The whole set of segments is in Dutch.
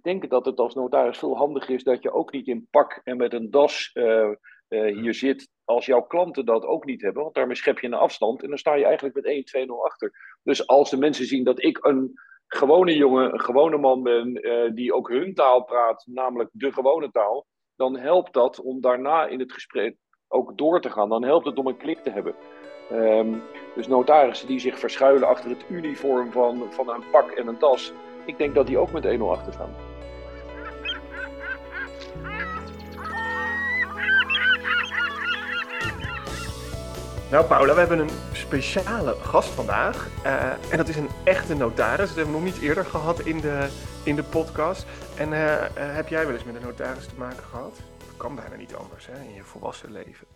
ik denk dat het als notaris veel handiger is dat je ook niet in pak en met een das uh, hier zit als jouw klanten dat ook niet hebben. Want daarmee schep je een afstand en dan sta je eigenlijk met 1-2-0 achter. Dus als de mensen zien dat ik een gewone jongen, een gewone man ben, uh, die ook hun taal praat, namelijk de gewone taal, dan helpt dat om daarna in het gesprek ook door te gaan. Dan helpt het om een klik te hebben. Um, dus notarissen die zich verschuilen achter het uniform van, van een pak en een tas, ik denk dat die ook met 1-0 achter staan. Nou, Paula, we hebben een speciale gast vandaag. Uh, en dat is een echte notaris. Dat hebben we nog niet eerder gehad in de, in de podcast. En uh, uh, heb jij wel eens met een notaris te maken gehad? Dat kan bijna niet anders hè, in je volwassen leven.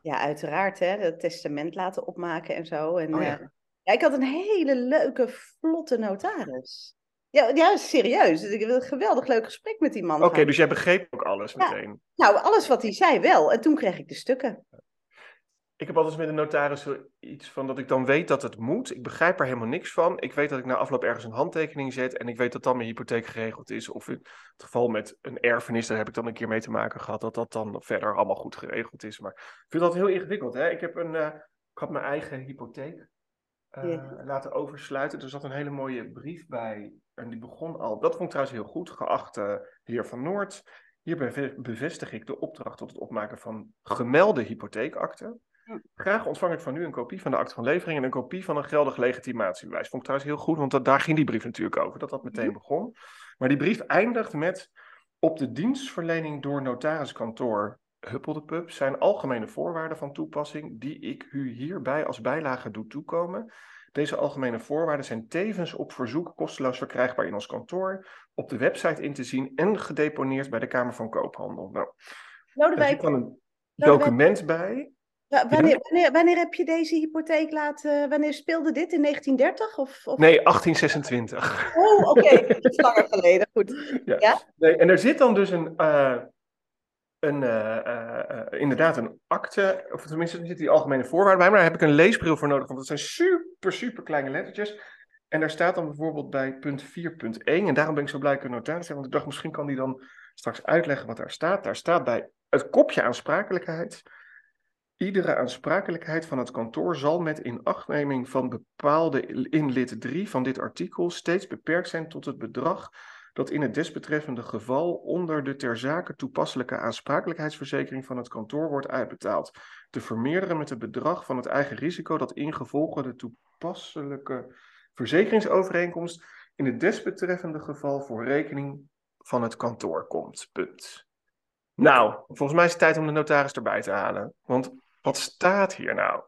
Ja, uiteraard. Hè, het testament laten opmaken en zo. En, oh, ja. ja. ik had een hele leuke, vlotte notaris. Ja, ja serieus. Ik heb een geweldig leuk gesprek met die man. Oké, dus jij begreep ook alles meteen? Nou, alles wat hij zei wel. En toen kreeg ik de stukken. Ik heb altijd met een notaris iets van dat ik dan weet dat het moet. Ik begrijp er helemaal niks van. Ik weet dat ik na afloop ergens een handtekening zet. En ik weet dat dan mijn hypotheek geregeld is. Of in het geval met een erfenis, daar heb ik dan een keer mee te maken gehad. Dat dat dan verder allemaal goed geregeld is. Maar ik vind dat heel ingewikkeld. Hè? Ik, heb een, uh, ik had mijn eigen hypotheek uh, laten oversluiten. Er zat een hele mooie brief bij. En die begon al. Dat vond ik trouwens heel goed. Geachte heer Van Noord. Hierbij bevestig ik de opdracht tot het opmaken van gemelde hypotheekakte. Graag ontvang ik van u een kopie van de akte van levering en een kopie van een geldig legitimatiebewijs. Vond ik trouwens heel goed, want daar ging die brief natuurlijk over, dat dat meteen mhm. begon. Maar die brief eindigt met op de dienstverlening door notariskantoor Huppeldepup zijn algemene voorwaarden van toepassing die ik u hierbij als bijlage doe toekomen. Deze algemene voorwaarden zijn tevens op verzoek kosteloos verkrijgbaar in ons kantoor, op de website in te zien en gedeponeerd bij de Kamer van Koophandel. Nou, Lodewijk, er zit dan een document bij wanneer, wanneer, wanneer, heb je deze hypotheek laten... Wanneer speelde dit? In 1930? Of, of... Nee, 1826. Oh, oké. Okay. Dat is langer geleden. Goed. Ja. Nee, en er zit dan dus een... Uh, een, uh, uh, inderdaad een akte, of tenminste er zitten die algemene voorwaarden bij, maar daar heb ik een leesbril voor nodig, want dat zijn super, super kleine lettertjes. En daar staat dan bijvoorbeeld bij punt 4.1, en daarom ben ik zo blij dat ik een want ik dacht misschien kan die dan straks uitleggen wat daar staat. Daar staat bij het kopje aansprakelijkheid, Iedere aansprakelijkheid van het kantoor zal met inachtneming van bepaalde in lid 3 van dit artikel steeds beperkt zijn tot het bedrag dat in het desbetreffende geval onder de ter zake toepasselijke aansprakelijkheidsverzekering van het kantoor wordt uitbetaald, te vermeerderen met het bedrag van het eigen risico dat ingevolge de toepasselijke verzekeringsovereenkomst in het desbetreffende geval voor rekening van het kantoor komt. Punt. Nou, volgens mij is het tijd om de notaris erbij te halen. Want wat staat hier nou?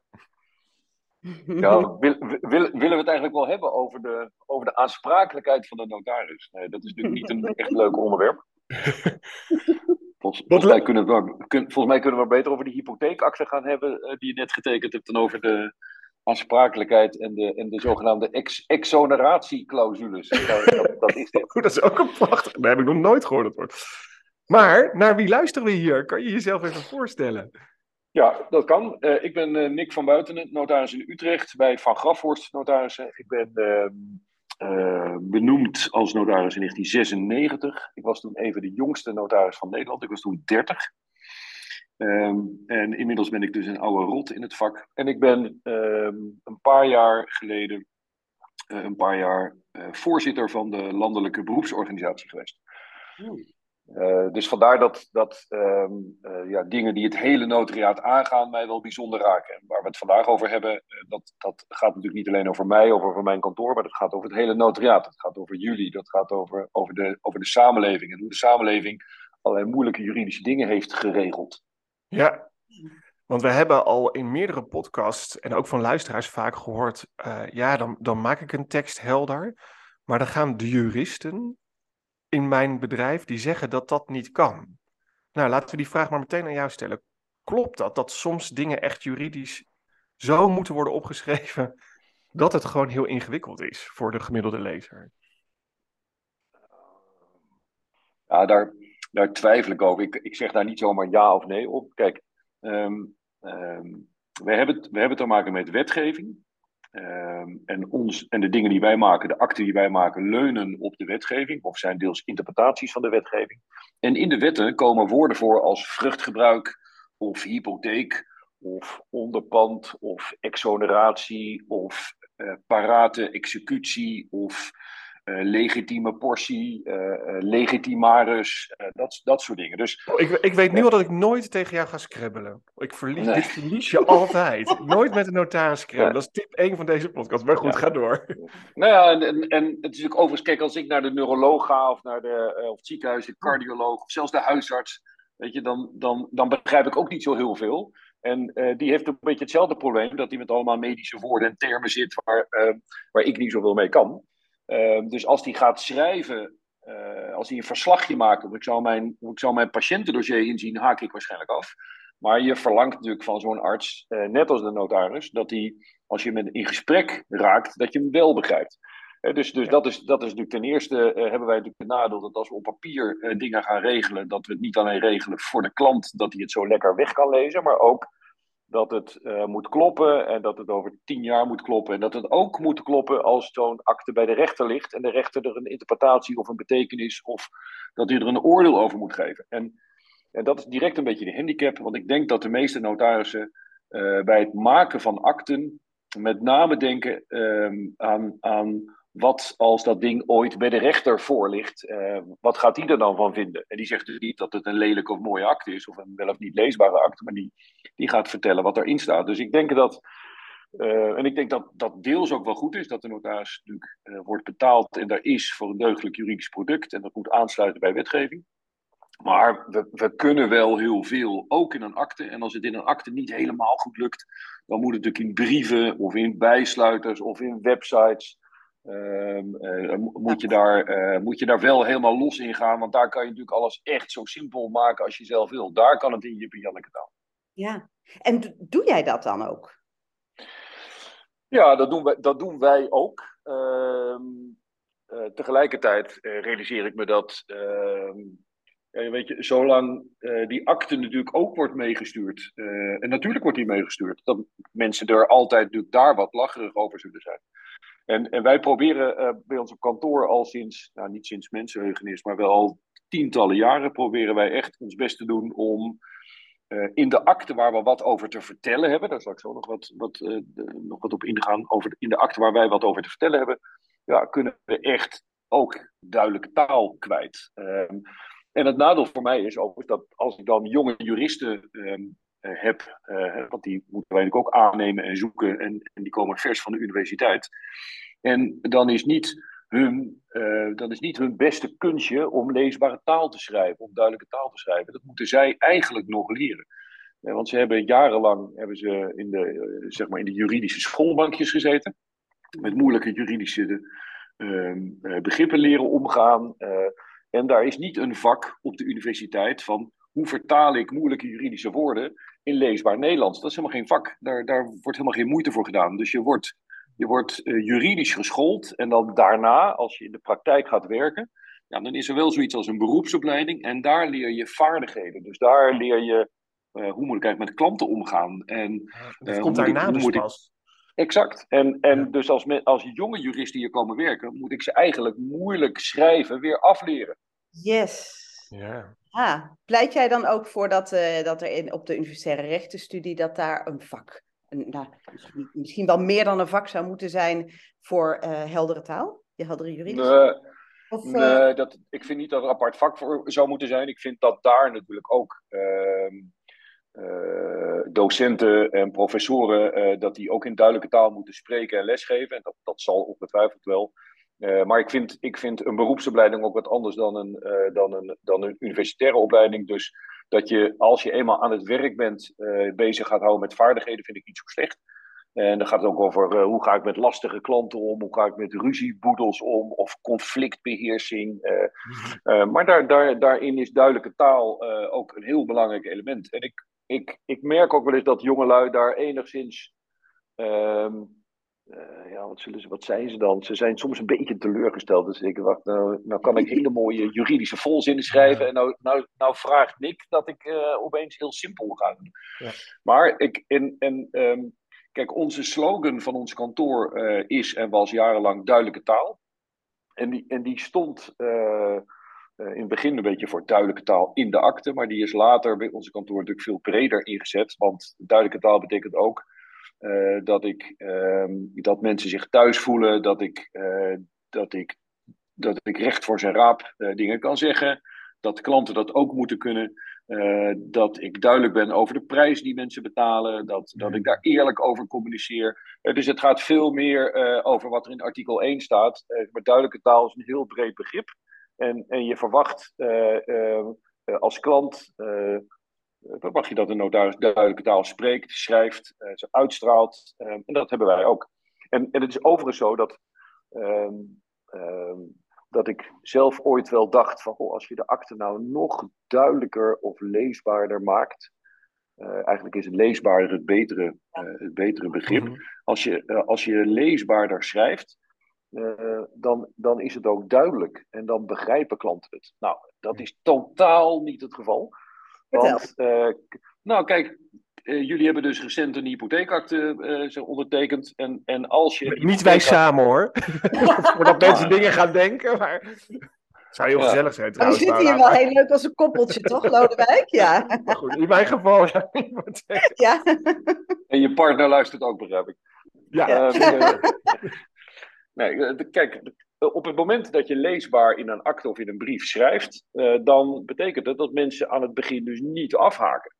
Ja, wil, willen we het eigenlijk wel hebben over de, over de aansprakelijkheid van de notaris? Nee, dat is natuurlijk niet een echt leuk onderwerp. Volgens, mij kunnen we, volgens mij kunnen we beter over die hypotheekakte gaan hebben uh, die je net getekend hebt dan over de aansprakelijkheid en de, en de zogenaamde ex, exoneratieclausules. Dat, dat, is dit. dat is ook een prachtig. Dat heb ik nog nooit gehoord. Dat woord. Maar naar wie luisteren we hier? Kan je jezelf even voorstellen? Ja, dat kan. Uh, ik ben uh, Nick van Buitenen, notaris in Utrecht bij Van Grafhorst Notarissen. Ik ben uh, benoemd als notaris in 1996. Ik was toen even de jongste notaris van Nederland. Ik was toen 30. Um, en inmiddels ben ik dus een oude rot in het vak. En ik ben um, een paar jaar geleden een paar jaar voorzitter van de landelijke beroepsorganisatie geweest. Hmm. Uh, dus vandaar dat, dat um, uh, ja, dingen die het hele notariaat aangaan mij wel bijzonder raken. En waar we het vandaag over hebben, uh, dat, dat gaat natuurlijk niet alleen over mij of over mijn kantoor, maar dat gaat over het hele notariaat. Dat gaat over jullie, dat gaat over, over, de, over de samenleving en hoe de samenleving allerlei moeilijke juridische dingen heeft geregeld. Ja, want we hebben al in meerdere podcasts en ook van luisteraars vaak gehoord, ja, dan, dan maak ik een tekst helder, maar dan gaan de juristen in mijn bedrijf die zeggen dat dat niet kan. Nou, laten we die vraag maar meteen aan jou stellen. Klopt dat, dat soms dingen echt juridisch zo moeten worden opgeschreven dat het gewoon heel ingewikkeld is voor de gemiddelde lezer? Ja, daar, daar twijfel ik over. Ik, ik zeg daar niet zomaar ja of nee op. Kijk, um, um, we, hebben we hebben te maken met wetgeving. Ehm, en, ons, en de dingen die wij maken, de akten die wij maken, leunen op de wetgeving of zijn deels interpretaties van de wetgeving. En in de wetten komen woorden voor als vruchtgebruik of hypotheek of onderpand of exoneratie of uh, parate executie of uh, legitieme portie, uh, legitimarus, dat, dat soort dingen. Dus, oh, ik, ik weet nu al dat ik nooit tegen jou ga scrabbelen. Ik verlies, nee. Dit verlies je altijd. nooit met een notaris scrabbelen. Ja. Dat is tip 1 van deze podcast. Maar goed, ja. ga door. Nou ja, en, en, en het is natuurlijk overigens, kijk, als ik naar de neuroloog ga of naar de, of het ziekenhuis, de cardioloog of zelfs de huisarts, weet je, dan, dan, dan begrijp ik ook niet zo heel veel. En uh, die heeft een beetje hetzelfde probleem, dat hij met allemaal medische woorden en termen zit waar, uh, waar ik niet zoveel mee kan. Uh, dus als hij gaat schrijven, als hij een verslagje maakt, of ik zou mijn, of ik zou mijn patiëntendossier inzien, haak ik waarschijnlijk af. Maar je verlangt natuurlijk van zo'n arts, net als de notaris, dat hij, als je met in gesprek raakt, dat je hem wel begrijpt. dus dus dat, is, dat is natuurlijk ten eerste, hebben wij natuurlijk het nadeel dat als we op papier dingen gaan regelen, dat we het niet alleen regelen voor de klant, dat hij het zo lekker weg kan lezen, maar ook dat het uh, moet kloppen en dat het over tien jaar moet kloppen. En dat het ook moet kloppen als zo'n akte bij de rechter ligt en de rechter er een interpretatie of een betekenis of dat hij er een oordeel over moet geven. En, en dat is direct een beetje de handicap, want ik denk dat de meeste notarissen uh, bij het maken van akten met name denken uh, aan, aan wat als dat ding ooit bij de rechter voor ligt, uh, wat gaat die er dan van vinden? En die zegt dus niet dat het een lelijke of mooie akte is, of een wel of niet leesbare akte, maar die, die gaat vertellen wat erin staat. Dus ik denk dat, uh, en ik denk dat dat deels ook wel goed is, dat de notaris natuurlijk uh, wordt betaald en daar is voor een deugdelijk juridisch product en dat moet aansluiten bij wetgeving. Maar we, we, kunnen wel heel veel, ook in een akte. En als het in een akte niet helemaal goed lukt, dan moet het natuurlijk in brieven of in bijsluiters of in websites. Um, uh, moet, je daar, uh, moet je daar wel helemaal los in gaan, want daar kan je natuurlijk alles echt zo simpel maken als je zelf wil. Daar kan het in je Janneke taal. Ja, en doe jij dat dan ook? Ja, dat doen wij, dat doen wij ook. Uh, tegelijkertijd realiseer ik me dat, ehm, weet je, zolang die akte natuurlijk ook wordt meegestuurd, en natuurlijk wordt die meegestuurd, dat mensen er altijd natuurlijk daar wat lacherig over zullen zijn. En, en wij proberen uh, bij ons op kantoor al sinds, nou niet sinds mensenheugenis, maar wel al tientallen jaren, proberen wij echt ons best te doen om uh, in de akte waar we wat over te vertellen hebben, daar zal ik zo nog wat, wat, de, nog wat op ingaan, over in de akte waar wij wat over te vertellen hebben, ja, kunnen we echt ook duidelijke taal kwijt. Um, en het nadeel voor mij is ook dat als ik dan jonge juristen um, heb, uh, want die moeten wij ook aannemen en zoeken en, en, die komen vers van de universiteit. En dan is niet hun, uh, is niet hun beste kunstje om leesbare taal te schrijven, om duidelijke taal te schrijven. Dat moeten zij eigenlijk nog leren. Want ze hebben jarenlang hebben ze in, de, zeg maar in de juridische schoolbankjes gezeten, met moeilijke juridische uh, begrippen leren omgaan. en daar is niet een vak op de universiteit van hoe vertaal ik moeilijke juridische woorden in leesbaar Nederlands. Dat is helemaal geen vak. Daar, daar wordt helemaal geen moeite voor gedaan. Dus je wordt, je wordt uh, juridisch geschoold en dan daarna, als je in de praktijk gaat werken, ja, dan is er wel zoiets als een beroepsopleiding en daar leer je vaardigheden. Dus daar leer je uh, hoe moet ik eigenlijk met klanten omgaan. En, dat uh, komt daarna dus pas. Exact. En, en ja. dus als, me, als jonge juristen hier komen werken, moet ik ze eigenlijk moeilijk schrijven weer afleren. Yes. Ja. Ah, pleit jij dan ook voor dat, uh, dat er in, op de universitaire rechtenstudie dat daar een vak, een, nou, misschien, misschien wel meer dan een vak zou moeten zijn voor uh, heldere taal? Je heldere juridisch? Nee, of, uh... nee dat, ik vind niet dat er een apart vak voor zou moeten zijn. Ik vind dat daar natuurlijk ook ehm, docenten en professoren, dat die ook in duidelijke taal moeten spreken en lesgeven. En dat, dat zal ongetwijfeld wel. Uh, maar ik vind, ik vind een beroepsopleiding ook wat anders dan een, uh, dan, een, dan een universitaire opleiding. Dus dat je als je eenmaal aan het werk bent uh, bezig gaat houden met vaardigheden, vind ik niet zo slecht. En dan gaat het ook over hoe ga ik met lastige klanten om, hoe ga ik met ruzieboedels om, of conflictbeheersing. Mm-hmm. maar daar, daar, daarin is duidelijke taal ook een heel belangrijk element. En ik, ik, ik merk ook wel eens dat jongelui daar enigszins. Ehm, uh, ja, wat, zullen ze, wat zijn ze dan? Ze zijn soms een beetje teleurgesteld. Dus ik wacht, nou, nou kan ik hele mooie juridische volzinnen schrijven. En nou, nou, nou vraagt Nick dat ik uh, opeens heel simpel ga doen. Ja. Maar ik, in, en, um, kijk, onze slogan van ons kantoor is en was jarenlang duidelijke taal. En die, en die stond in het begin een beetje voor duidelijke taal in de akte, maar die is later bij onze kantoor natuurlijk veel breder ingezet. Want duidelijke taal betekent ook dat, ik, ehm, dat mensen zich thuis voelen, dat ik, dat ik dat ik recht voor zijn raap uh, dingen kan zeggen. Dat klanten dat ook moeten kunnen. Dat ik duidelijk ben over de prijs die mensen betalen. Dat, dat ik daar eerlijk over communiceer. Dus het gaat veel meer over wat er in artikel 1 staat. maar duidelijke taal is een heel breed begrip. En, en je verwacht als klant. Verwacht je dat de notaris duidelijke taal spreekt, schrijft, ze uitstraalt. en dat hebben wij ook. En, en het is overigens zo dat. Ehm, ehm, dat ik zelf ooit wel dacht van, oh, als je de akte nou nog duidelijker of leesbaarder maakt. Uh, eigenlijk is het leesbaarder het betere, uh, het betere begrip. Mhm. Als, je, uh, als je leesbaarder schrijft, dan, dan is het ook duidelijk. En dan begrijpen klanten het. Nou, dat is totaal niet het geval. Want, nou kijk, uh, jullie hebben dus recent een hypotheekakte uh, ondertekend. En, en als je. Niet wij samen hoor. Voordat mensen dingen gaan denken. Maar. Zou heel gezellig zijn trouwens. We zitten hier wel heel leuk als een koppeltje, toch, Lodewijk? Ja. Maar goed, in mijn geval, ja. ja. En je partner luistert ook, begrijp ik. Ja. Uh, nee, kijk, op het moment dat je leesbaar in een akte of in een brief schrijft, dan betekent dat dat mensen aan het begin dus niet afhaken.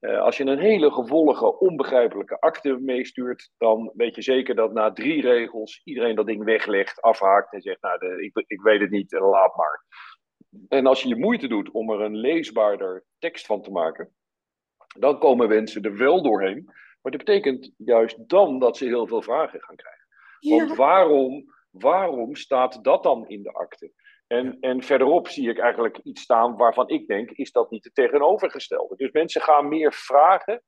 Uh, als je een hele gevollige, onbegrijpelijke akte meestuurt, dan weet je zeker dat na drie regels iedereen dat ding weglegt, afhaakt en zegt: Nou, de, ik, ik weet het niet, laat maar. En als je je moeite doet om er een leesbaarder tekst van te maken, dan komen mensen er wel doorheen. Maar dat betekent juist dan dat ze heel veel vragen gaan krijgen. Want waarom, waarom staat dat dan in de akte? En, en verderop zie ik eigenlijk iets staan waarvan ik denk, is dat niet het tegenovergestelde? Dus mensen gaan meer vragen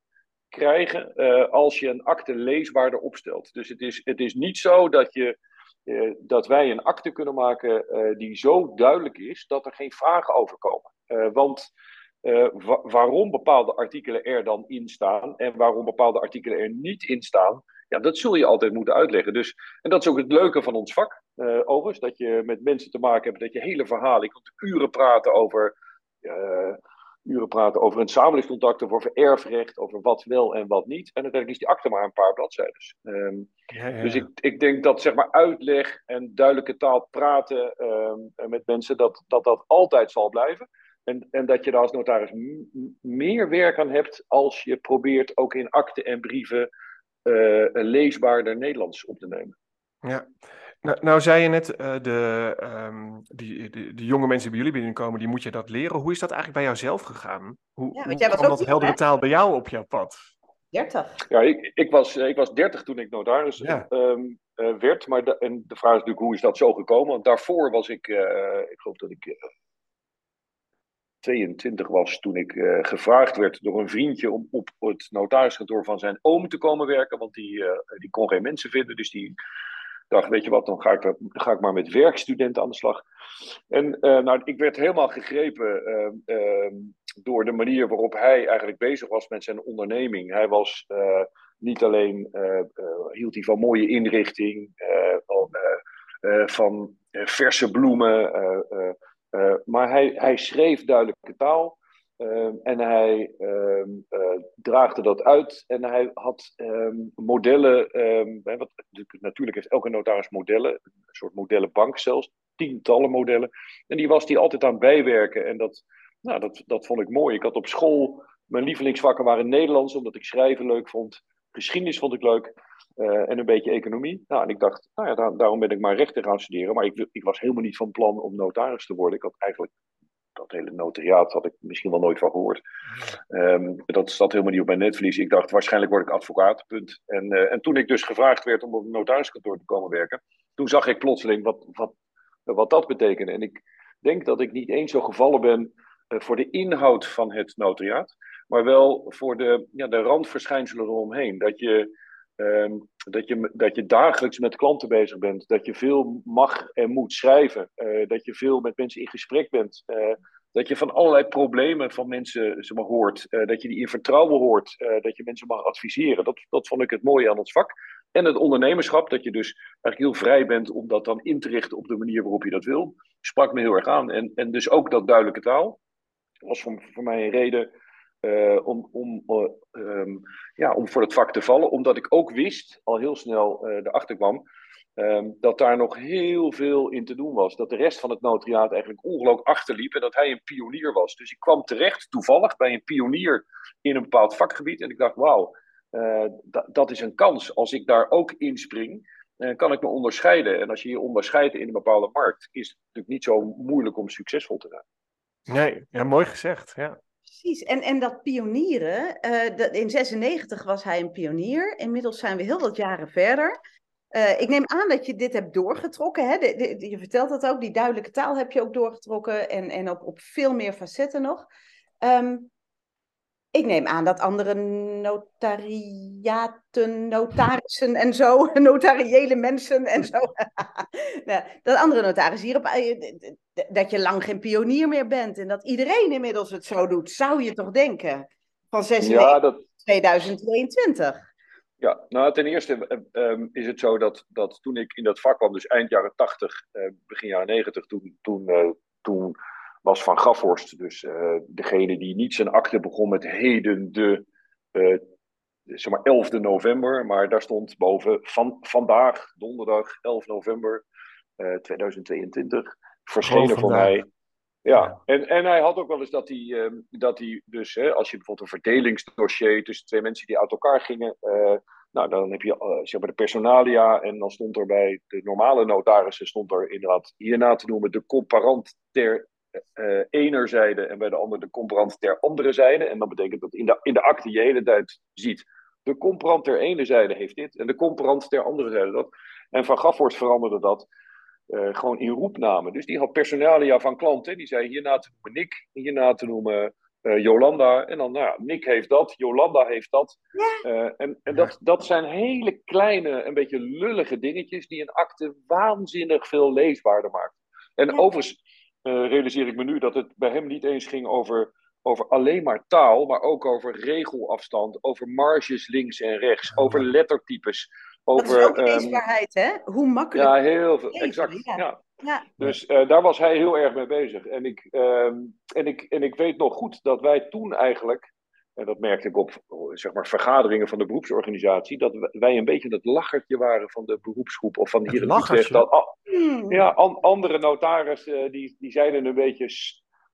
krijgen uh, als je een akte leesbaarder opstelt. Dus het is, het is niet zo dat, je, uh, dat wij een akte kunnen maken uh, die zo duidelijk is dat er geen vragen over komen. want wa waarom bepaalde artikelen er dan in staan en waarom bepaalde artikelen er niet in staan, ja, dat zul je altijd moeten uitleggen. Dus, en dat is ook het leuke van ons vak, uh, overigens, dat je met mensen te maken hebt, dat je hele verhalen, ik kan uren praten over, uh, uren praten over een samenlevingscontact, of over erfrecht, over wat wel en wat niet. En uiteindelijk is die akte maar een paar bladzijden. Um, ja, ja. Dus ik, ik denk dat zeg maar uitleg en duidelijke taal praten um, met mensen, dat, dat dat altijd zal blijven. En, en dat je daar als notaris meer werk aan hebt als je probeert ook in akten en brieven uh, leesbaarder Nederlands op te nemen. Ja, nou, nou zei je net, uh, de, um, die, de, de, jonge mensen die bij jullie binnenkomen, die moet je dat leren. Hoe is dat eigenlijk bij jou zelf gegaan? Hoe, ja, hoe kwam dat heldere taal bij jou op jouw pad? 30. Ja, ik, ik, was, ik was 30 toen ik notaris ja. um, uh, werd. Maar de, en de vraag is natuurlijk, hoe is dat zo gekomen? Want daarvoor was ik, uh, ik geloof dat ik 22 was toen ik uh, gevraagd werd door een vriendje om op het notariskantoor van zijn oom te komen werken. Want die, uh, die kon geen mensen vinden. Dus die dacht, weet je wat, dan ga ik, ga ik maar met werkstudenten aan de slag. En uh, nou, ik werd helemaal gegrepen door de manier waarop hij eigenlijk bezig was met zijn onderneming. Hij was niet alleen, hield hij van mooie inrichting, van verse bloemen uh, maar hij, hij schreef duidelijke taal uh, en hij uh, draagde dat uit en hij had ehm, modellen, ehm, wat, natuurlijk heeft elke notaris modellen, een soort modellenbank zelfs, tientallen modellen. En die was die altijd aan bijwerken en dat, nou, dat, dat vond ik mooi. Ik had op school, mijn lievelingsvakken waren Nederlands, omdat ik schrijven leuk vond. Geschiedenis vond ik leuk. Uh, en een beetje economie. Nou, en ik dacht, nou ja, daar, daarom ben ik maar rechten gaan studeren. Maar ik, ik, was helemaal niet van plan om notaris te worden. Ik had eigenlijk dat hele notariaat had ik misschien wel nooit van gehoord. Um, dat zat helemaal niet op mijn netvlies. Ik dacht, waarschijnlijk word ik advocaat. En, uh, en toen ik dus gevraagd werd om op een notariskantoor te komen werken, toen zag ik plotseling wat, wat, wat dat betekende. En ik denk dat ik niet eens zo gevallen ben uh, voor de inhoud van het notariaat, maar wel voor de, ja, de randverschijnselen eromheen. Dat je Ehm, dat, je, dat je dagelijks met klanten bezig bent. Dat je veel mag en moet schrijven. Eh, dat je veel met mensen in gesprek bent. Eh, dat je van allerlei problemen van mensen zeg maar, hoort. Eh, dat je die in vertrouwen hoort. dat je mensen mag adviseren. Dat, dat vond ik het mooie aan ons vak. En het ondernemerschap, dat je dus eigenlijk heel vrij bent om dat dan in te richten op de manier waarop je dat wil. Sprak me heel erg aan. En, en dus ook dat duidelijke taal. was voor, voor mij een reden uh, om, om, uh, um, ja, om voor het vak te vallen. Omdat ik ook wist, al heel snel uh, erachter kwam, um, dat daar nog heel veel in te doen was. Dat de rest van het notariaat eigenlijk ongelooflijk achterliep en dat hij een pionier was. Dus ik kwam terecht toevallig bij een pionier in een bepaald vakgebied. En ik dacht, wauw, dat is een kans. Als ik daar ook inspring, kan ik me onderscheiden. En als je je onderscheidt in een bepaalde markt, is het natuurlijk niet zo moeilijk om succesvol te zijn. Nee, ja, mooi gezegd. Ja. Precies, en, en dat pionieren, uh, dat, in 96 was hij een pionier. Inmiddels zijn we heel wat jaren verder. Uh, ik neem aan dat je dit hebt doorgetrokken. Hè? Je vertelt dat ook, die duidelijke taal heb je ook doorgetrokken en, en op, op veel meer facetten nog. Um, ik neem aan dat andere notariaten, notarissen en zo, notariële mensen en zo, dat andere notarissen hierop, eh, dat je lang geen pionier meer bent en dat iedereen inmiddels het zo doet, zou je toch denken? Van 96 ja, dat... 2022. Ja, nou ten eerste um, is het zo dat, dat toen ik in dat vak kwam, dus eind jaren 80, uh, begin jaren 90, toen, toen, uh, toen was Van Gaphorst, dus uh, degene die niet zijn akte begon met heden de, uh, zeg maar 11 november, maar daar stond boven van, vandaag, donderdag 11 november uh, 2022, verschenen voor mij. Ja, en, en hij had ook wel eens dat hij, uh, dat hij dus, hè, als je bijvoorbeeld een verdelingsdossier tussen twee mensen die uit elkaar gingen, uh, nou dan heb je uh, zeg maar de personalia en dan stond er bij de normale notarissen stond er inderdaad hierna te noemen de comparant ter uh, enerzijde en bij de andere de comparant ter andere zijde. En dat betekent dat in de, in de akte je hele tijd ziet. De comparant ter ene zijde heeft dit en de comparant ter andere zijde dat. En Van Gaffort veranderde dat uh, gewoon in roepnamen. Dus die had personalia van klanten. Die zei hierna te noemen Nick, hierna te noemen uh, Jolanda. En dan, nou ja, Nick heeft dat, Jolanda heeft dat. Ja. en en dat, dat zijn hele kleine, een beetje lullige dingetjes die een akte waanzinnig veel leesbaarder maakt. En ja. overigens uh, realiseer ik me nu dat het bij hem niet eens ging over, over alleen maar taal, maar ook over regelafstand, over marges links en rechts, over lettertypes. Over, dat is ook leesbaarheid, um, hè? Hoe makkelijk. Ja, heel veel. Exact. Ja. ja. ja. Dus uh, daar En dat merkte ik op zeg maar, vergaderingen van de beroepsorganisatie, dat wij een beetje het lachertje waren van de beroepsgroep of van hier in Utrecht. Dat, oh, ja, an, andere notarissen die, die zeiden een beetje,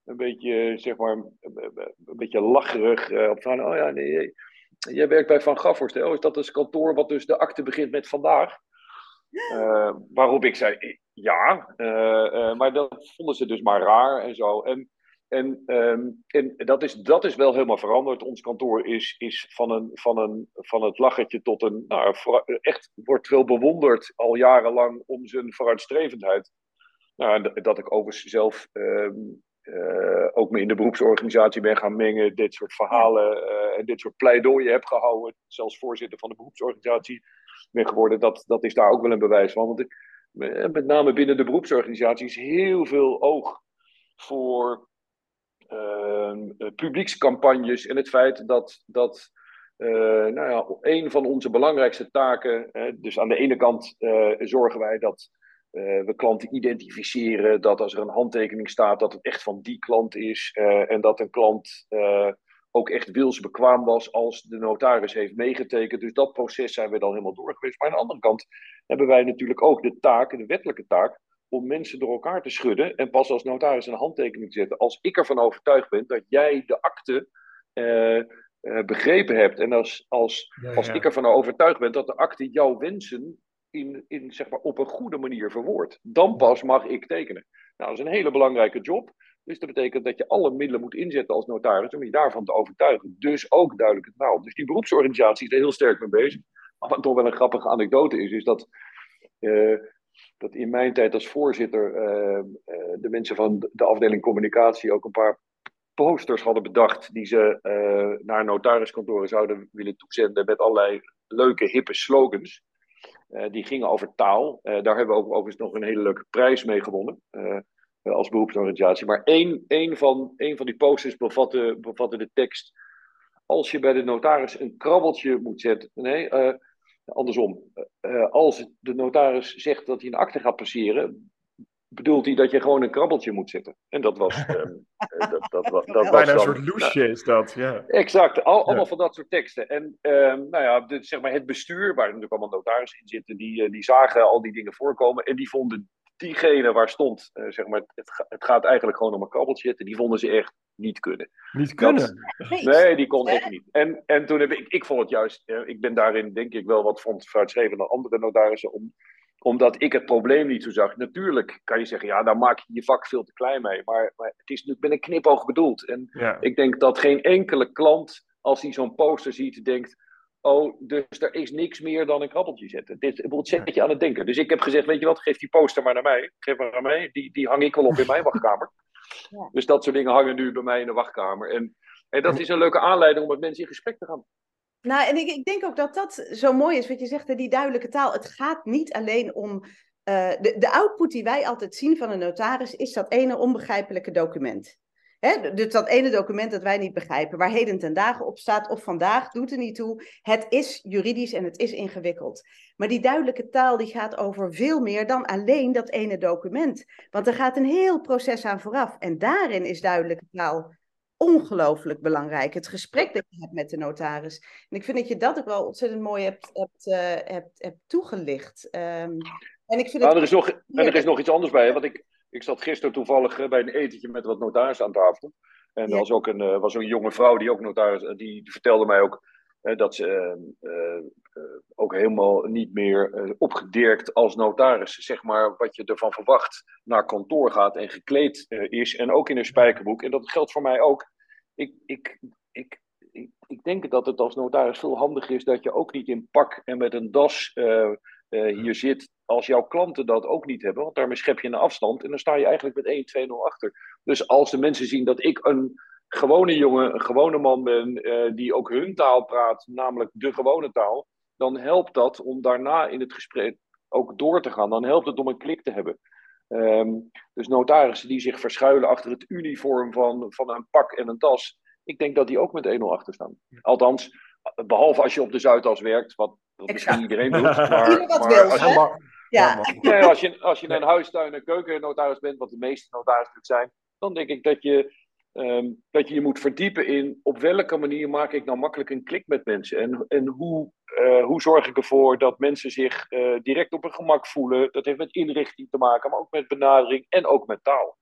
een beetje, zeg maar, een beetje lacherig. Uh, op van, oh ja, nee, jij werkt bij Van Gaffers. Oh, is dat dus kantoor wat dus de akte begint met vandaag? Uh, waarop ik zei, ja, uh, maar dat vonden ze dus maar raar en zo. En en, um, en dat, is, dat is wel helemaal veranderd. Ons kantoor is, is van, een, van, een, van het lachertje tot een. Nou, echt wordt veel bewonderd al jarenlang om zijn vooruitstrevendheid. Nou, dat ik overigens zelf um, uh, ook me in de beroepsorganisatie ben gaan mengen, dit soort verhalen uh, en dit soort pleidooien heb gehouden. Zelfs voorzitter van de beroepsorganisatie ben geworden. Dat, dat is daar ook wel een bewijs van. Want ik, met name binnen de beroepsorganisatie is heel veel oog voor Ehm, eh, publiekscampagnes en het feit dat, dat uh, nou ja, een van onze belangrijkste taken, dus aan de ene kant uh, zorgen wij dat we klanten identificeren, dat als er een handtekening staat, dat het echt van die klant is en dat een klant ook echt wilsbekwaam was als de notaris heeft meegetekend. Dus dat proces zijn we dan helemaal door geweest. Maar aan de andere kant hebben wij natuurlijk ook de taak, de wettelijke taak, om mensen door elkaar te schudden en pas als notaris een handtekening te zetten. Als ik ervan overtuigd ben dat jij de akte uh, uh, begrepen hebt en als, als, ja, als ik ervan overtuigd ben dat de akte jouw wensen in, in, zeg maar, op een goede manier verwoordt, dan pas mag ik tekenen. Nou, dat is een hele belangrijke job. Dus dat betekent dat je alle middelen moet inzetten als notaris om je daarvan te overtuigen. Dus ook duidelijk het nou. Dus die beroepsorganisatie is er heel sterk mee bezig. Wat toch wel een grappige anekdote is, is dat uh, dat in mijn tijd als voorzitter uh, uh, de mensen van de afdeling communicatie ook een paar posters hadden bedacht die ze uh, naar notariskantoren zouden willen toezenden met allerlei leuke, hippe slogans. die gingen over taal. daar hebben we ook overigens nog een hele leuke prijs mee gewonnen. als beroepsorganisatie. Maar één, één, van, één van die posters bevatte, bevatte de tekst. Als je bij de notaris een krabbeltje moet zetten. Nee, andersom. als de notaris zegt dat hij een akte gaat passeren bedoelt hij dat je gewoon een krabbeltje moet zetten. En dat was... Um, dat, dat, dat, dat Bijna een soort loesje is dat, ja. Exact, al, allemaal van dat soort teksten. En um, nou ja, de, zeg maar het bestuur, waar natuurlijk allemaal notarissen in zitten, die, eh, die zagen al die dingen voorkomen en die vonden diegene waar stond, uh, zeg maar, het, het, gaat eigenlijk gewoon om een krabbeltje zetten, die vonden ze echt niet kunnen. Niet kunnen? nee, die kon echt niet. En, en toen heb ik, ik vond het juist, uh, ik ben daarin denk ik wel wat vooruitstrevend dan andere notarissen, om omdat ik het probleem niet zo zag. Natuurlijk kan je zeggen, ja, daar maak je je vak veel te klein mee. Maar, maar het is natuurlijk met een knipoog bedoeld. En ik denk dat geen enkele klant, als hij zo'n poster ziet, denkt... Oh, dus er is niks meer dan een krabbeltje zetten. Dit zet je aan het denken. Dus ik heb gezegd, weet je wat, geef die poster maar naar mij. Geef maar naar mij, die, die hang ik wel op in mijn wachtkamer. Ja. Dus dat soort dingen hangen nu bij mij in de wachtkamer. En, en dat is een leuke aanleiding om met mensen in gesprek te gaan. Nou, en ik, ik denk ook dat dat zo mooi is, wat je zegt, die duidelijke taal. Het gaat niet alleen om. Uh, de, de output die wij altijd zien van een notaris is dat ene onbegrijpelijke document. Hè? Dus dat ene document dat wij niet begrijpen, waar heden ten dagen op staat, of vandaag, doet er niet toe. Het is juridisch en het is ingewikkeld. Maar die duidelijke taal die gaat over veel meer dan alleen dat ene document. Want er gaat een heel proces aan vooraf. En daarin is duidelijke taal ongelooflijk belangrijk. Het gesprek dat je hebt met de notaris. En ik vind dat je dat ook wel ontzettend mooi hebt, hebt, uh, hebt, hebt toegelicht. Um, en ik vind nou, er, is nog, en er is nog iets anders bij. Want ik, ik zat gisteren toevallig eh, bij een etentje met wat notarissen aan tafel. En er was ook een, uh, was een jonge vrouw die ook notaris, die, die vertelde mij ook dat ze ook helemaal niet meer opgedirkt als notaris, zeg maar, wat je ervan verwacht, naar kantoor gaat en gekleed is. En ook in een spijkerboek. En dat geldt voor mij ook ik, ik, ik, ik, ik, denk dat het als notaris veel handiger is dat je ook niet in pak en met een das hier zit. Als jouw klanten dat ook niet hebben, want daarmee schep je een afstand en dan sta je eigenlijk met 1-2-0 achter. Dus als de mensen zien dat ik een gewone jongen, een gewone man ben, uh, die ook hun taal praat, namelijk de gewone taal, dan helpt dat om daarna in het gesprek ook door te gaan. Dan helpt het om een klik te hebben. Um, dus notarissen die zich verschuilen achter het uniform van, van een pak en een tas. Ik denk dat die ook met 1-0 achter staan. Althans, behalve als je op de Zuidas werkt, wat, wat misschien iedereen doet. Maar, maar als, je, ja. Ja, als, je, als je een huistuin- en keukennotaris bent, wat de meeste notarissen zijn, dan denk ik dat je Um, dat je je moet verdiepen in op welke manier maak ik nou makkelijk een klik met mensen. En, en hoe, uh, hoe zorg ik ervoor dat mensen zich uh, direct op hun gemak voelen. Dat heeft met inrichting te maken, maar ook met benadering en ook met taal.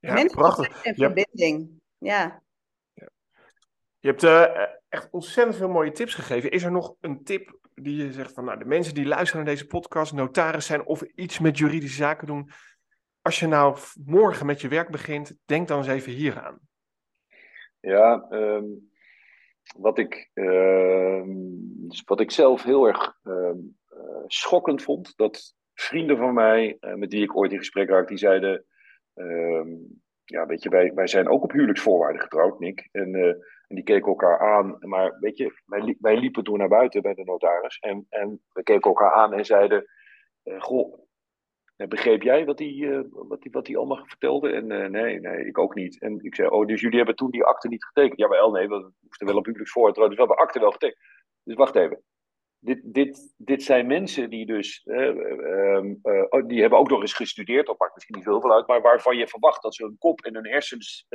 Ja, prachtig. En verbinding, ja. ja. Je hebt uh, echt ontzettend veel mooie tips gegeven. Is er nog een tip die je zegt van nou, de mensen die luisteren naar deze podcast, notaris zijn of iets met juridische zaken doen, als je nou morgen met je werk begint, denk dan eens even hier aan. Ja, um, wat, ik, uh, wat ik zelf heel erg uh, schokkend vond, dat vrienden van mij, uh, met die ik ooit in gesprek raakte, die zeiden: ehm, Ja, weet je, wij, wij zijn ook op huwelijksvoorwaarden getrouwd, Nick. En, eh, en die keken elkaar aan. Maar weet je, wij, wij liepen toen naar buiten bij de notaris. En, en we keken elkaar aan en zeiden: Goh, Begreep jij wat hij wat die, wat die allemaal vertelde? En nee, nee, ik ook niet. En ik zei, oh, dus jullie hebben toen die akte niet getekend? Jawel, nee, we moesten wel op voor, dus we hebben akte wel getekend. Dus wacht even. Dit, dit, dit zijn mensen die dus, uh, die hebben ook nog eens gestudeerd, dat maakt misschien niet veel uit, maar waarvan je verwacht dat ze hun kop en hun hersens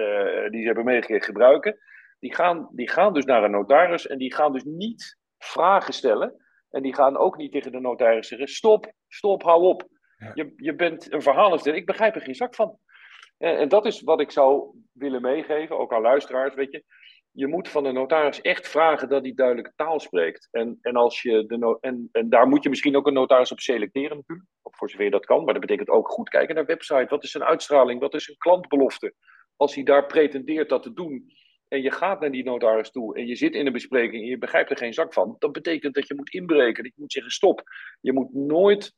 die ze hebben meegekregen gebruiken. Die gaan, die gaan dus naar een notaris en die gaan dus niet vragen stellen. En die gaan ook niet tegen de notaris zeggen, stop, stop, hou op. Je, je bent een verhaal aan Ik begrijp er geen zak van. En, en, dat is wat ik zou willen meegeven, ook aan luisteraars. Weet je, je moet van de notaris echt vragen dat hij duidelijke taal spreekt. En, en, als je de no en, en daar moet je misschien ook een notaris op selecteren, natuurlijk. Voor zover je dat kan. Maar dat betekent ook goed kijken naar website. Wat is een uitstraling? Wat is een klantbelofte? Als hij daar pretendeert dat te doen. En je gaat naar die notaris toe en je zit in een bespreking en je begrijpt er geen zak van. Dat betekent dat je moet inbreken. Dat moet zeggen: stop. Je moet nooit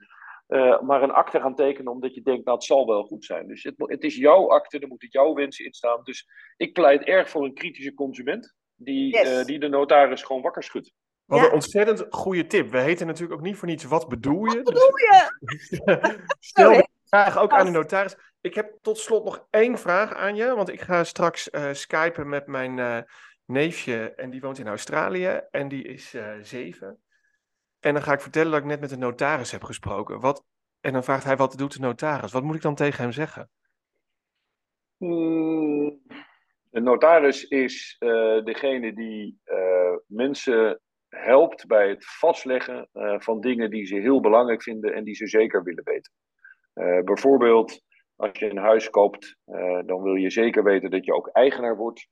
uh, maar een akte gaan tekenen omdat je denkt, nou het zal wel goed zijn. Dus het, het is jouw akte, er moeten jouw wensen in staan. Dus ik pleit erg voor een kritische consument die, yes. uh, die de notaris gewoon wakker schudt. Wat Ja. een ontzettend goede tip. We heten natuurlijk ook niet voor niets Wat bedoel je? Wat bedoel je? Dus, stel de vraag ook aan de notaris. Ik heb tot slot nog één vraag aan je. Want ik ga straks eh skypen met mijn eh, neefje. En die woont in Australië. En die is eh, zeven. En dan ga ik vertellen dat ik net met de notaris heb gesproken. Wat, en dan vraagt hij wat doet de notaris. Wat moet ik dan tegen hem zeggen? Hmm, Een notaris is eh, degene die eh, mensen helpt bij het vastleggen eh, van dingen die ze heel belangrijk vinden en die ze zeker willen weten. Bijvoorbeeld, als je een huis koopt, dan wil je zeker weten dat je ook eigenaar wordt.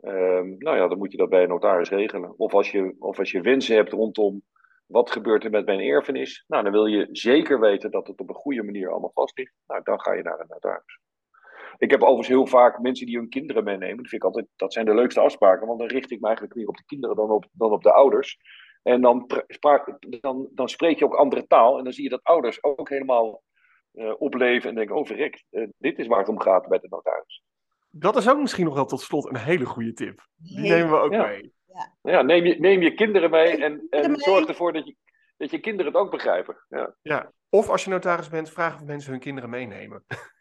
Ehm, nou ja, dan moet je dat bij een notaris regelen. Of als je, of als je wensen hebt rondom wat gebeurt er met mijn erfenis, nou, dan wil je zeker weten dat het op een goede manier allemaal vast ligt. Nou, dan ga je naar een notaris. Ik heb overigens heel vaak mensen die hun kinderen meenemen. Dat, vind ik altijd, dat zijn de leukste afspraken, want dan richt ik me eigenlijk meer op de kinderen dan op, dan op de ouders. En dan, dan, dan spreek je ook andere taal en dan zie je dat ouders ook helemaal eh, opleven en denken, oh verrek, eh, dit is waar het om gaat bij de notaris. Dat is ook misschien nog wel tot slot een hele goede tip. Die nemen we ook Ja. mee. Nou Ja, neem, je, neem je kinderen mee en, zorg ervoor dat je, dat je kinderen het ook begrijpen. Ja. Ja. Of als je notaris bent, vraag of mensen hun kinderen meenemen.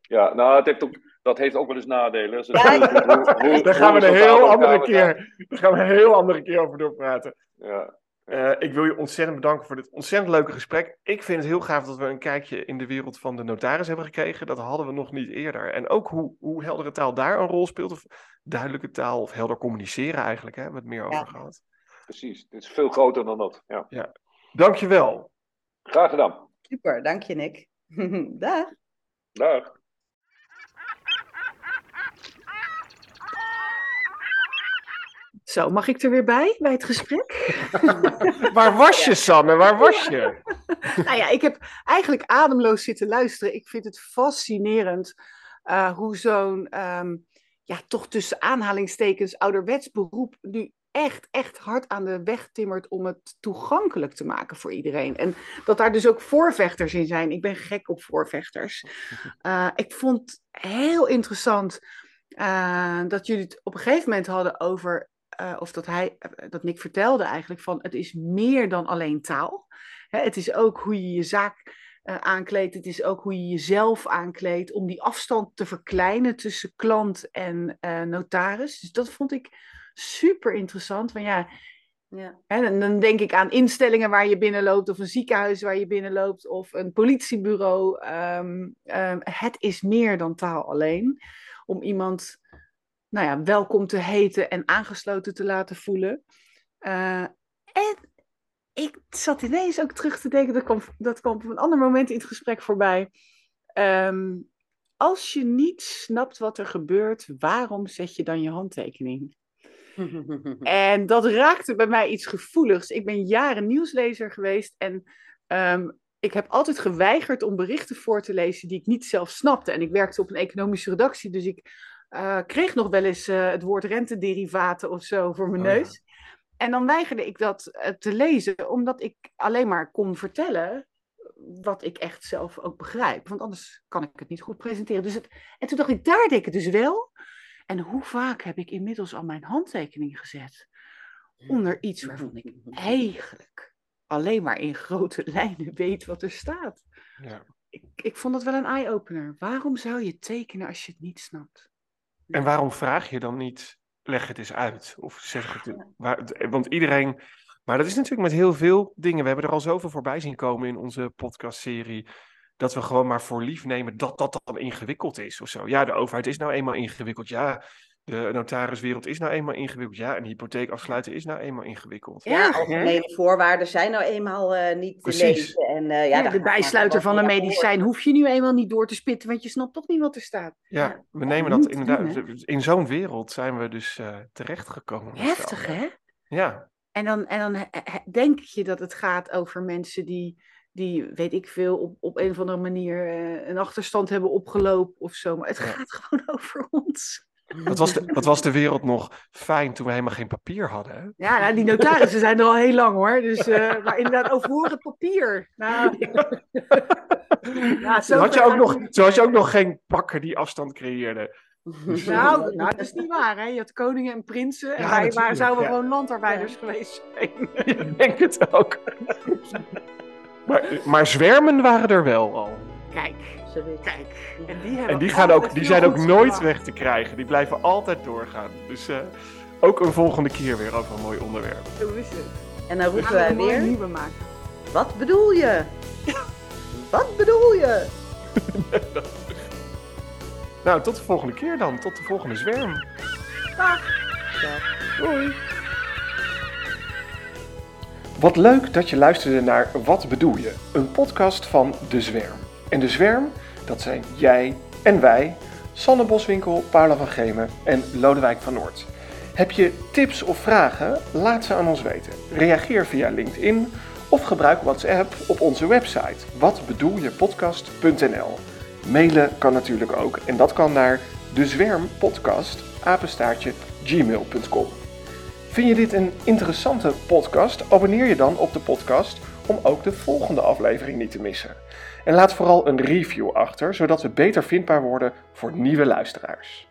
Ja, nou, het heeft ook, dat heeft ook wel eens nadelen. Ja, hoe- hoe- Daar gaan we een heel ook andere keer, daar gaan we een heel andere keer over doorpraten. Ja. Eh, ik wil je ontzettend bedanken voor dit ontzettend leuke gesprek. Ik vind het heel gaaf dat we een kijkje in de wereld van de notaris hebben gekregen. Dat hadden we nog niet eerder. En ook hoe, hoe heldere taal daar een rol speelt. Of duidelijke taal of helder communiceren eigenlijk. Hè, hebben we het meer over Ja. gehad. Precies, het is veel groter dan dat. Ja. Dankjewel. Graag gedaan. Super, dank je Nick. Dag. Dag. Zo, mag ik er weer bij, bij het gesprek? Waar was je, Sanne? Waar was je? nou ja, ik heb eigenlijk ademloos zitten luisteren. Ik vind het fascinerend eh, hoe zo'n, ehm, ja, toch tussen aanhalingstekens ouderwets beroep nu echt, echt hard aan de weg timmert om het toegankelijk te maken voor iedereen. En dat daar dus ook voorvechters in zijn. Ik ben gek op voorvechters. Eh, ik vond heel interessant eh, dat jullie het op een gegeven moment hadden over, eh, of dat hij, eh, dat Nick vertelde eigenlijk, van het is meer dan alleen taal. Hè, het is ook hoe je je zaak eh, aankleedt. Het is ook hoe je jezelf aankleedt om die afstand te verkleinen tussen klant en notaris. Dus dat vond ik super interessant. Van ja, Ja. hè, en dan denk ik aan instellingen waar je binnenloopt, of een ziekenhuis waar je binnenloopt, of een politiebureau. Ehm, ehm, het is meer dan taal alleen. Om iemand nou ja, welkom te heten en aangesloten te laten voelen. Eh, en ik zat ineens ook terug te denken, dat kwam, dat kwam op een ander moment in het gesprek voorbij. Ehm, als je niet snapt wat er gebeurt, waarom zet je dan je handtekening? En dat raakte bij mij iets gevoeligs. Ik ben jaren nieuwslezer geweest en ehm, ik heb altijd geweigerd om berichten voor te lezen die ik niet zelf snapte. En ik werkte op een economische redactie, dus ik eh, kreeg nog wel eens eh, het woord rentederivaten of zo voor mijn Oh ja. neus. En dan weigerde ik dat eh, te lezen, omdat ik alleen maar kon vertellen wat ik echt zelf ook begrijp. Want anders kan ik het niet goed presenteren. Dus het, en toen dacht ik, daar deed ik het dus wel. En hoe vaak heb ik inmiddels al mijn handtekening gezet onder iets waarvan ik eigenlijk alleen maar in grote lijnen weet wat er staat. Ja. Ik, ik vond dat wel een eye-opener. Waarom zou je tekenen als je het niet snapt? En waarom vraag je dan niet, leg het eens uit? Of zeg het, want iedereen, maar dat is natuurlijk met heel veel dingen. We hebben er al zoveel voorbij zien komen in onze podcastserie. Dat we gewoon maar voor lief nemen dat dat dan ingewikkeld is of zo. Ja, de overheid is nou eenmaal ingewikkeld. Ja, de notariswereld is nou eenmaal ingewikkeld. Ja, een hypotheek afsluiten is nou eenmaal ingewikkeld. Ja, algemene voorwaarden zijn nou eenmaal eh, niet Precies. te lezen. En, eh, ja, de bijsluiter van een medicijn hoef je nu eenmaal niet door te spitten, want je snapt toch niet wat er staat. Ja, Ja, we nemen dat inderdaad. doen, in zo'n wereld zijn we dus eh, terechtgekomen. Heftig, hè? Ja, En dan, en dan denk je dat het gaat over mensen die, die weet ik veel, op, op een of andere manier eh, een achterstand hebben opgelopen of zo. Maar het Ja. gaat gewoon over ons. Wat was, de, wat was de wereld nog fijn toen we helemaal geen papier hadden? Hè? Ja, nou, die notarissen zijn er al heel lang hoor. Dus, eh, maar inderdaad, over hoe het papier. Nou, ja, Zo had, je ook nog, zo had je ook nog geen pakken die afstand creëerden. Nou, nou, dat is niet waar, hè? Je had koningen en prinsen. En Ja, wij zouden ja. gewoon landarbeiders geweest zijn. Ik denk het ook. Maar, maar zwermen waren er wel al. Kijk, Kijk. En die, En die, gaan ook, die zijn ook nooit weg te krijgen. Die blijven altijd doorgaan. Dus eh, ook een volgende keer weer over een mooi onderwerp. Zo is het. En dan roepen wij er weer, nieuwe maken. wat bedoel je? Wat bedoel je? Nou, tot de volgende keer dan. Tot de volgende zwerm. Dag. Doei. Wat leuk dat je luisterde naar Wat bedoel je? Een podcast van De Zwerm. En De Zwerm, dat zijn jij en wij, Sanne Boswinkel, Paula van Gemen en Lodewijk van Noord. Heb je tips of vragen? Laat ze aan ons weten. Reageer via LinkedIn of gebruik WhatsApp op onze website watbedoeljepodcast.nl. Mailen kan natuurlijk ook en dat kan naar dezwermpodcast apenstaartje gmail.com. Vind je dit een interessante podcast? Abonneer je dan op de podcast om ook de volgende aflevering niet te missen. En laat vooral een review achter, zodat we beter vindbaar worden voor nieuwe luisteraars.